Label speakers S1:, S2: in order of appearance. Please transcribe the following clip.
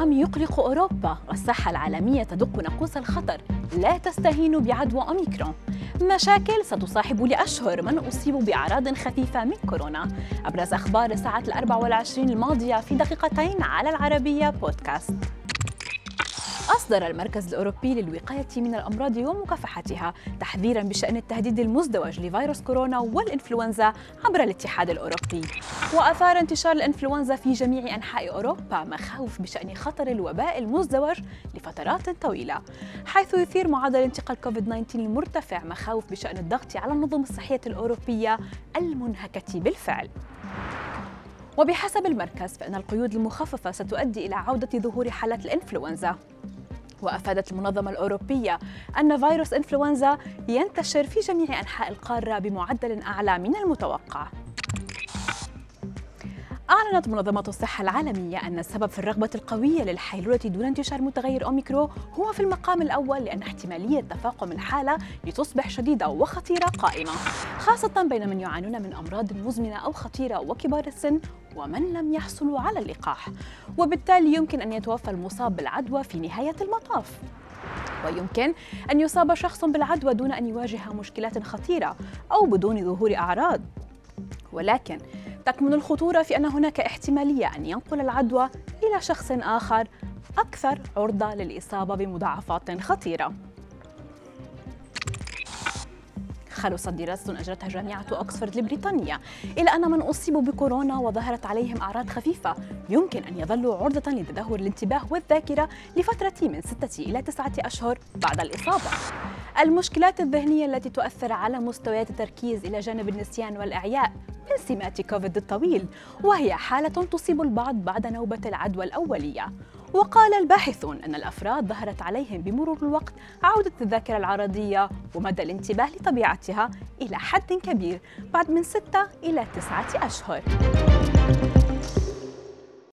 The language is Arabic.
S1: توأم يقلق أوروبا؟ والصحة العالمية تدق ناقوس الخطر. لا تستهين بعدوى أوميكرون. مشاكل ستصاحب لأشهر. من أصيبوا بأعراض خفيفة من كورونا؟ أبرز أخبار الساعة الأربع والعشرين الماضية في دقيقتين على العربية بودكاست. أصدر المركز الأوروبي للوقاية من الأمراض ومكافحتها تحذيرا بشأن التهديد المزدوج لفيروس كورونا والإنفلونزا عبر الاتحاد الأوروبي. وأثار انتشار الإنفلونزا في جميع أنحاء أوروبا مخاوف بشأن خطر الوباء المزدوج لفترات طويلة. حيث يثير معدل انتقال كوفيد 19 المرتفع مخاوف بشأن الضغط على النظم الصحية الأوروبية المنهكة بالفعل. وبحسب المركز فإن القيود المخففة ستؤدي إلى عودة ظهور حالات الإنفلونزا. وأفادت المنظمة الأوروبية أن فيروس إنفلونزا ينتشر في جميع أنحاء القارة بمعدل أعلى من المتوقع. أعلنت منظمة الصحة العالمية أن السبب في الرغبة القوية للحيلولة دون انتشار متغير أوميكرو هو في المقام الأول لأن احتمالية تفاقم الحالة لتصبح شديدة وخطيرة قائمة. خاصة بين من يعانون من أمراض مزمنة أو خطيرة وكبار السن ومن لم يحصلوا على اللقاح. وبالتالي يمكن أن يتوفى المصاب بالعدوى في نهاية المطاف. ويمكن أن يصاب شخص بالعدوى دون أن يواجه مشكلات خطيرة أو بدون ظهور أعراض. ولكن تكمن الخطورة في أن هناك احتمالية أن ينقل العدوى إلى شخص آخر أكثر عرضة للإصابة بمضاعفات خطيرة. خلصت دراسة أجرتها جامعة أكسفورد البريطانية إلى أن من أصيبوا بكورونا وظهرت عليهم أعراض خفيفة يمكن أن يظلوا عرضة لتدهور الانتباه والذاكرة لفترة من ستة إلى تسعة أشهر بعد الإصابة. المشكلات الذهنية التي تؤثر على مستويات التركيز إلى جانب النسيان والإعياء من سمات كوفيد الطويل وهي حالة تصيب البعض بعد نوبة العدوى الأولية. وقال الباحثون أن الأفراد ظهرت عليهم بمرور الوقت عودة الذاكرة العرضية ومدى الانتباه لطبيعتها إلى حد كبير بعد من ستة إلى تسعة أشهر.